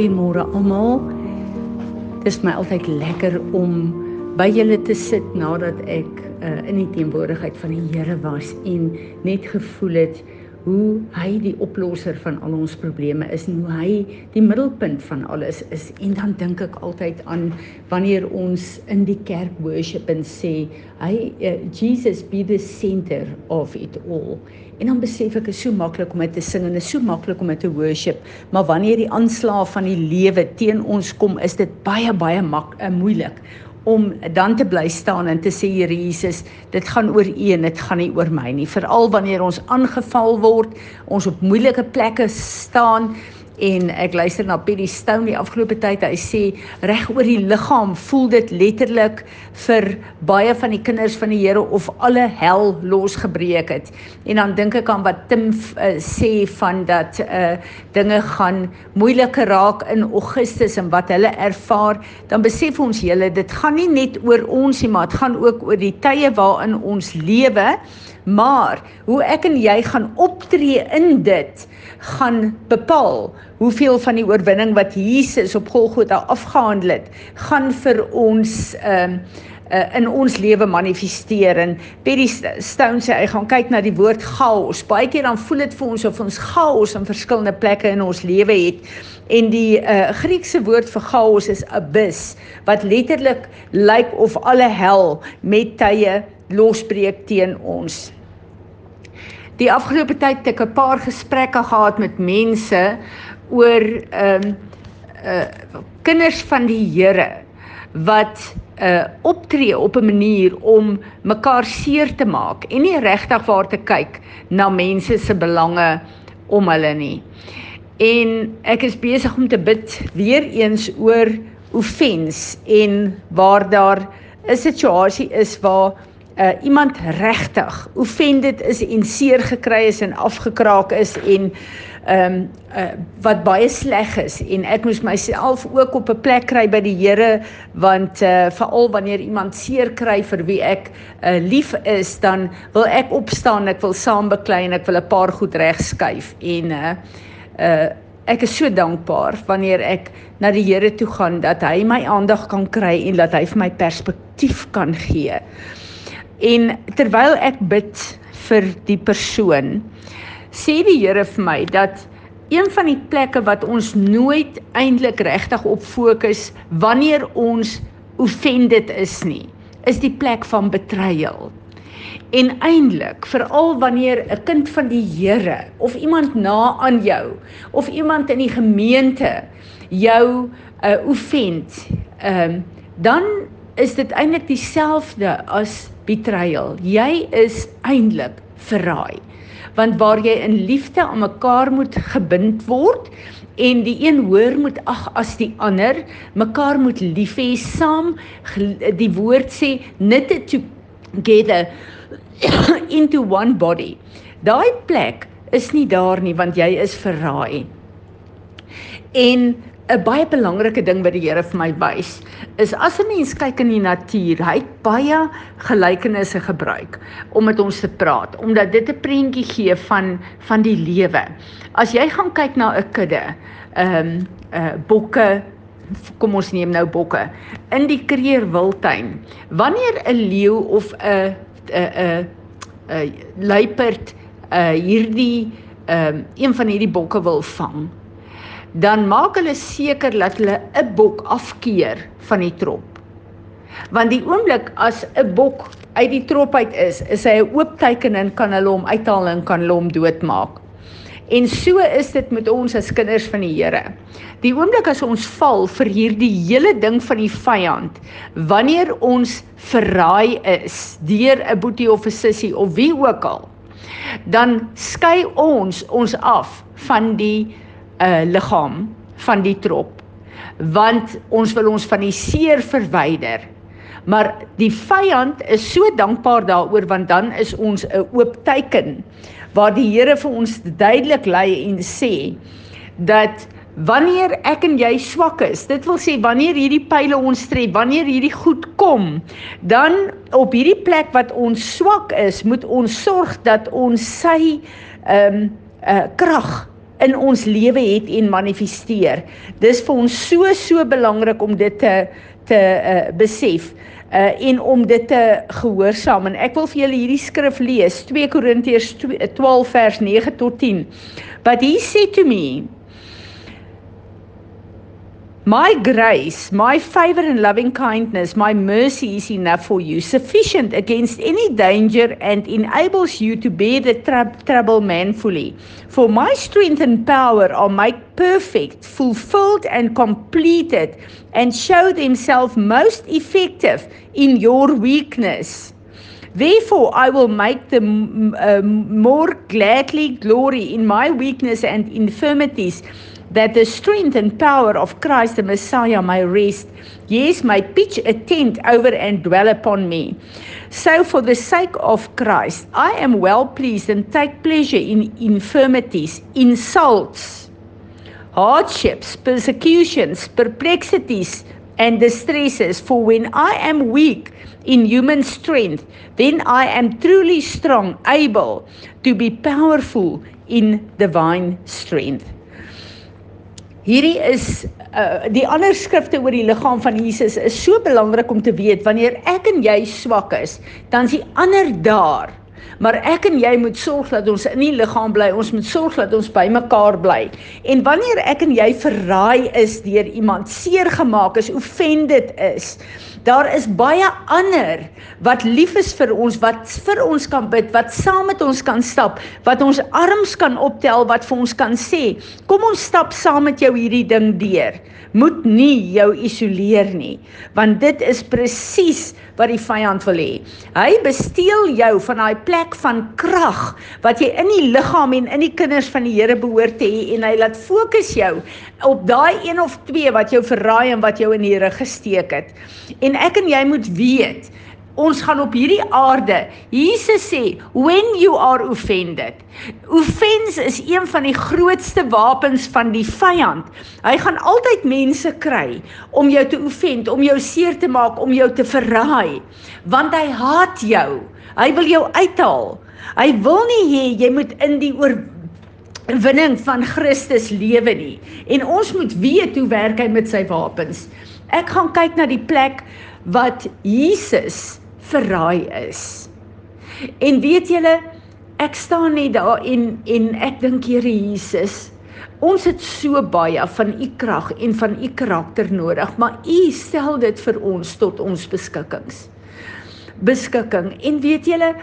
Goeiemôre almal. Dit is my altyd lekker om by julle te sit nadat ek uh, in die teenwoordigheid van die Here was en net gevoel het hoe hy die oplosser van al ons probleme is en hoe hy die middelpunt van alles is. En dan dink ek altyd aan wanneer ons in die kerk worship en sê hy uh, Jesus be the center of it all. En dan besef ek is so maklik om dit te sing en is so maklik om dit te worship. Maar wanneer die aanslag van die lewe teen ons kom is dit baie baie mak uh, moeilik om dan te bly staan en te sê Here Jesus, dit gaan oor U en dit gaan nie oor my nie. Veral wanneer ons aangeval word, ons op moeilike plekke staan en ek luister na Pietie Stone die afgelope tyd. Hy sê reg oor die liggaam voel dit letterlik vir baie van die kinders van die Here of alle hel losgebreek het. En dan dink ek aan wat Tim uh, sê van dat uh, dinge gaan moeiliker raak in Augustus en wat hulle ervaar. Dan besef ons julle dit gaan nie net oor ons nie maar dit gaan ook oor die tye waarin ons lewe maar hoe ek en jy gaan optree in dit gaan bepaal hoeveel van die oorwinning wat Jesus op Golgotha afgehandel het, gaan vir ons ehm um, uh, in ons lewe manifesteer en Perry Stone sê hy gaan kyk na die woord chaos. Baie keer dan voel dit vir ons of ons chaos in verskillende plekke in ons lewe het. En die uh, Griekse woord vir chaos is abyss wat letterlik lyk of alle hel met tye losbreek teen ons. Die afgelope tyd het ek 'n paar gesprekke gehad met mense oor ehm um, uh kinders van die Here wat uh optree op 'n manier om mekaar seer te maak en nie regtig waar te kyk na mense se belange om hulle nie. En ek is besig om te bid weer eens oor offense en waar daar 'n situasie is waar uh iemand regtig offended is en seer gekry is en afgekraak is en ehm um, uh wat baie sleg is en ek moes myself ook op 'n plek kry by die Here want uh veral wanneer iemand seer kry vir wie ek uh lief is dan wil ek opstaan ek wil saam beklei en ek wil 'n paar goed regskuif en uh uh ek is so dankbaar wanneer ek na die Here toe gaan dat hy my aandag kan kry en dat hy vir my perspektief kan gee. En terwyl ek bid vir die persoon, sê die Here vir my dat een van die plekke wat ons nooit eintlik regtig op fokus wanneer ons offended is nie, is die plek van betrayal. En eintlik, veral wanneer 'n kind van die Here of iemand na aan jou of iemand in die gemeente jou uh offend, ehm um, dan is dit eintlik dieselfde as betrayal. Jy is eintlik verraai. Want waar jy in liefde aan mekaar moet gebind word en die een hoor moet ag as die ander, mekaar moet lief hê saam. Die woord sê knit together into one body. Daai plek is nie daar nie want jy is verraai. En 'n baie belangrike ding wat die Here vir my wys is as 'n mens kyk in die natuur, hy het baie gelykenisse gebruik om met ons te praat, omdat dit 'n prentjie gee van van die lewe. As jy gaan kyk na 'n kudde, ehm um, uh bokke kom ons neem nou bokke in die Kreer Wildtuin. Wanneer 'n leeu of 'n 'n 'n luiperd uh hierdie ehm um, een van hierdie bokke wil vang, dan maak hulle seker dat hulle 'n bok afkeer van die trop. Want die oomblik as 'n bok uit die trop uit is, is hy 'n oop teken en kan hulle hom uithaal en kan hulle hom doodmaak. En so is dit met ons as kinders van die Here. Die oomblik as ons val vir hierdie hele ding van die vyand, wanneer ons verraai is deur 'n boetie of 'n sussie of wie ook al, dan skei ons ons af van die uh, liggaam van die trop. Want ons wil ons van die seer verwyder. Maar die vyand is so dankbaar daaroor want dan is ons 'n oop teken waar die Here vir ons duidelik lei en sê dat wanneer ek en jy swak is dit wil sê wanneer hierdie pile ons tref wanneer hierdie goed kom dan op hierdie plek wat ons swak is moet ons sorg dat ons sy ehm um, uh krag in ons lewe het en manifesteer. Dis vir ons so so belangrik om dit te te uh, besef uh en om dit te gehoorsaam en ek wil vir julle hierdie skrif lees 2 Korintiërs 12 vers 9 tot 10 but he said to me My grace, my favor and loving kindness, my mercy is enough for you, sufficient against any danger and enables you to bear the trouble manfully. For my strength and power are made perfect, fulfilled and completed, and show themselves most effective in your weakness. Therefore, I will make them uh, more gladly glory in my weakness and infirmities that the strength and power of Christ the Messiah may rest, yes, may pitch a tent over and dwell upon me. So, for the sake of Christ, I am well pleased and take pleasure in infirmities, insults, hardships, persecutions, perplexities, and distresses. For when I am weak in human strength, then I am truly strong, able to be powerful in divine strength. Hierdie is uh, die ander skrifte oor die liggaam van Jesus is so belangrik om te weet wanneer ek en jy swak is, dan is die ander daar. Maar ek en jy moet sorg dat ons in die liggaam bly. Ons moet sorg dat ons by mekaar bly. En wanneer ek en jy verraai is deur iemand, seer gemaak is, offended is, Daar is baie ander wat lief is vir ons, wat vir ons kan bid, wat saam met ons kan stap, wat ons arms kan optel, wat vir ons kan sê, kom ons stap saam met jou hierdie ding deur. Moet nie jou isoleer nie, want dit is presies wat die vyand wil hê. Hy besteel jou van daai plek van krag wat jy in die liggaam en in die kinders van die Here behoort te hê en hy laat fokus jou op daai een of twee wat jou verraai en wat jou in die rug gesteek het. En ek en jy moet weet, ons gaan op hierdie aarde. Jesus sê, "When you are offended." Offense is een van die grootste wapens van die vyand. Hy gaan altyd mense kry om jou te offend, om jou seer te maak, om jou te verraai, want hy haat jou. Hy wil jou uithaal. Hy wil nie hê jy moet in die oor winning van Christus lewe nie. En ons moet weet hoe werk hy met sy wapens. Ek gaan kyk na die plek wat Jesus verraai is. En weet julle, ek staan net daar en en ek dink Here Jesus, ons het so baie van u krag en van u karakter nodig, maar u stel dit vir ons tot ons beskikkings. Beskikking. En weet julle,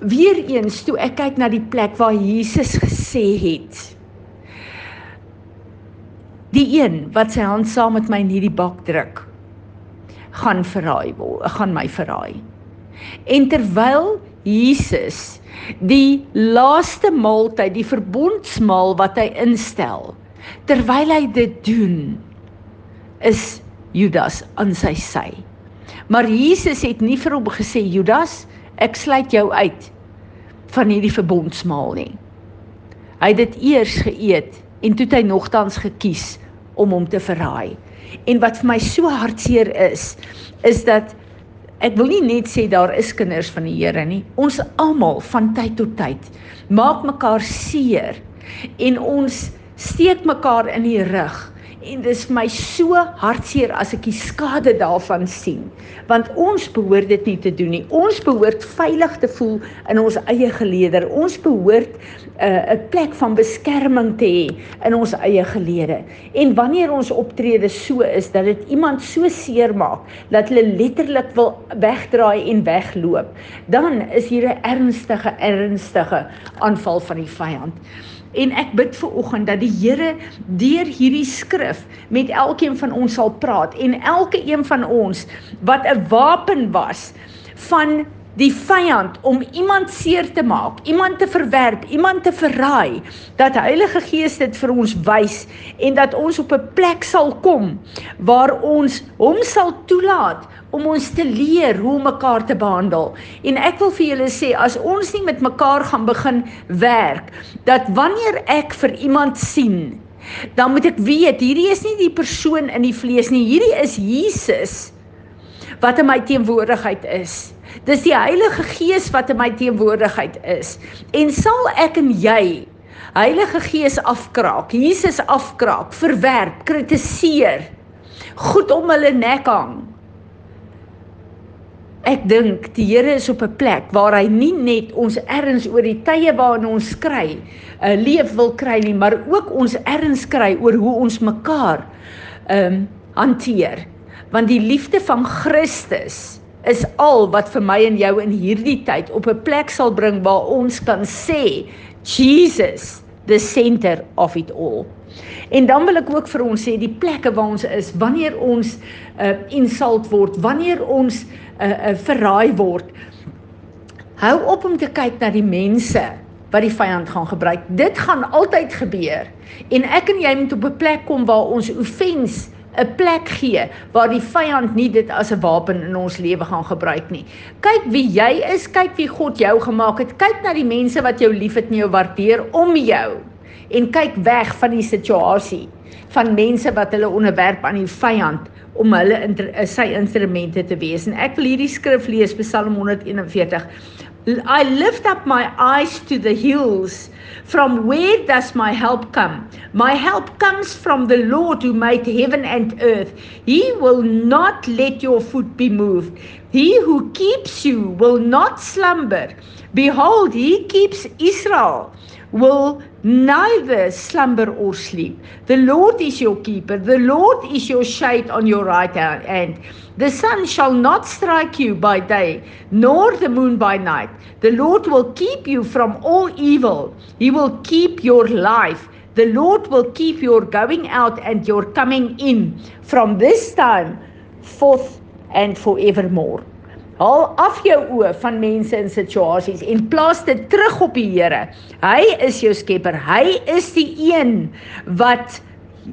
Weereens toe ek kyk na die plek waar Jesus gesê het Die een wat sy hand saam met my in hierdie bak druk gaan verraai word, gaan my verraai. En terwyl Jesus die laaste maaltyd, die verbondsmaal wat hy instel, terwyl hy dit doen, is Judas aan sy sy. Maar Jesus het nie vir hom gesê Judas, ek sluit jou uit van hierdie verbondsmaal nie. Hy het dit eers geëet en toe het hy nogtans gekies om hom te verraai. En wat vir my so hartseer is, is dat ek wil nie net sê daar is kinders van die Here nie. Ons almal van tyd tot tyd maak mekaar seer en ons steek mekaar in die rug en dis my so hartseer as ek die skade daarvan sien. Want ons behoort dit nie te doen nie. Ons behoort veilig te voel in ons eie geleder ons behoort 'n uh, plek van beskerming te hê in ons eie gelede. En wanneer ons optrede so is dat dit iemand so seer maak dat hulle letterlik wil wegdraai en wegloop dan is hier 'n ernstige ernstige aanval van die vyand En ek bid vir oggend dat die Here deur hierdie skrif met elkeen van ons sal praat en elke een van ons wat 'n wapen was van die vyand om iemand seer te maak, iemand te verwerp, iemand te verraai, dat Heilige Gees dit vir ons wys en dat ons op 'n plek sal kom waar ons hom sal toelaat om ons te leer hoe om mekaar te behandel. En ek wil vir julle sê as ons nie met mekaar gaan begin werk, dat wanneer ek vir iemand sien, dan moet ek weet hierdie is nie die persoon in die vlees nie, hierdie is Jesus wat in my teenwoordigheid is. Dis die Heilige Gees wat in my teenwoordigheid is. En sal ek en jy Heilige Gees afkraak, Jesus afkraak, verwerp, kritiseer, goed om hulle nek hang. Ek dink die Here is op 'n plek waar hy nie net ons erns oor die tye waarin ons kry, 'n uh, leef wil kry nie, maar ook ons erns kry oor hoe ons mekaar ehm um, hanteer. Want die liefde van Christus is al wat vir my en jou in hierdie tyd op 'n plek sal bring waar ons kan sê Jesus the center of it all. En dan wil ek ook vir ons sê die plekke waar ons is wanneer ons uh insult word, wanneer ons uh, uh verraai word. Hou op om te kyk na die mense wat die vyand gaan gebruik. Dit gaan altyd gebeur. En ek en jy moet op 'n plek kom waar ons offens 'n plek gee waar die vyand nie dit as 'n wapen in ons lewe gaan gebruik nie. Kyk wie jy is, kyk wie God jou gemaak het. Kyk na die mense wat jou liefhet en jou waardeer om jou en kyk weg van die situasie van mense wat hulle onderwerp aan die vyand om hulle inter, sy instrumente te wees. En ek wil hierdie skrif lees Psalm 141. I lift up my eyes to the hills. From where does my help come? My help comes from the Lord who made heaven and earth. He will not let your foot be moved. He who keeps you will not slumber. Behold, he keeps Israel will neither slumber or sleep. The Lord is your keeper, the Lord is your shade on your right hand. The sun shall not strike you by day, nor the moon by night. The Lord will keep you from all evil, He will keep your life. The Lord will keep your going out and your coming in from this time forth and forevermore. Haal af jou oë van mense en situasies en plaas dit terug op die Here. Hy is jou skepper. Hy is die een wat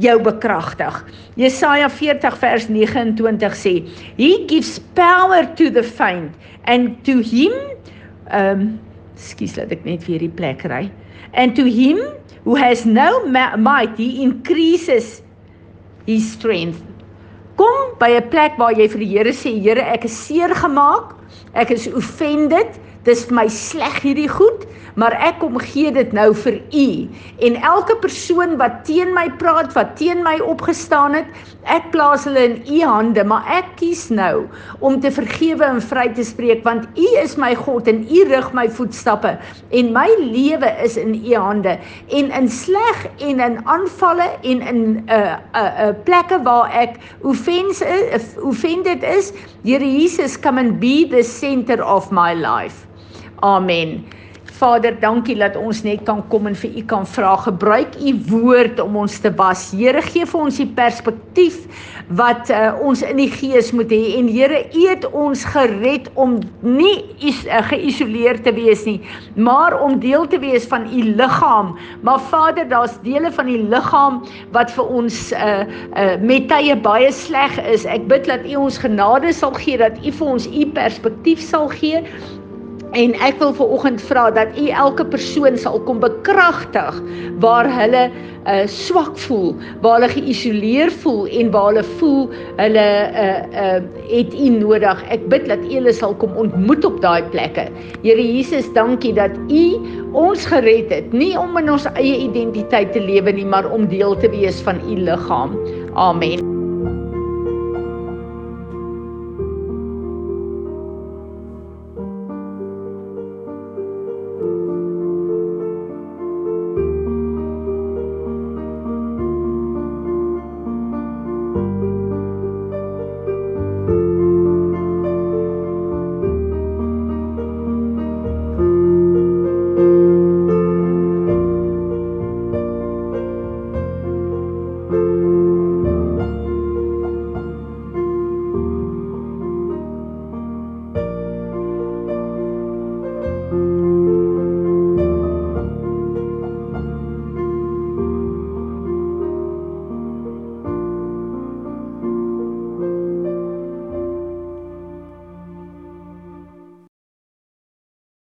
jou bekragtig. Jesaja 40 vers 29 sê, "He gives power to the faint and to him um skus laat ek net weer die plek ry. And to him who has no might he increases his strength." Kom by 'n plek waar jy vir die Here sê, Here, ek is seer gemaak. Ek is offended. Dis vir my sleg hierdie goed maar ek kom gee dit nou vir u en elke persoon wat teen my praat, wat teen my opgestaan het, ek plaas hulle in u hande, maar ek kies nou om te vergewe en vry te spreek want u is my God en u rig my voetstappe en my lewe is in u hande en in sleg en in aanvalle en in 'n uh, 'n uh, uh, plekke waar ek offense is, offended is, Here Jesus come and be the center of my life. Amen. Vader, dankie dat ons net kan kom en vir U kan vra. Gebruik U woord om ons te was. Here, gee vir ons die perspektief wat uh, ons in die gees moet hê. En Here, U het ons gered om nie is, uh, geïsoleer te wees nie, maar om deel te wees van U liggaam. Maar Vader, daar's dele van U liggaam wat vir ons uh, uh, met tye baie sleg is. Ek bid dat U ons genade sal gee dat U vir ons U perspektief sal gee En ek wil ver oggend vra dat u elke persoon sal kom bekragtig waar hulle uh swak voel, waar hulle geïsoleer voel en waar hulle voel hulle uh uh het u nodig. Ek bid dat u hulle sal kom ontmoet op daai plekke. Here Jesus, dankie dat u ons gered het, nie om in ons eie identiteit te lewe nie, maar om deel te wees van u liggaam. Amen.